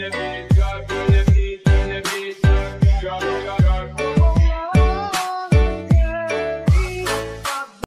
never got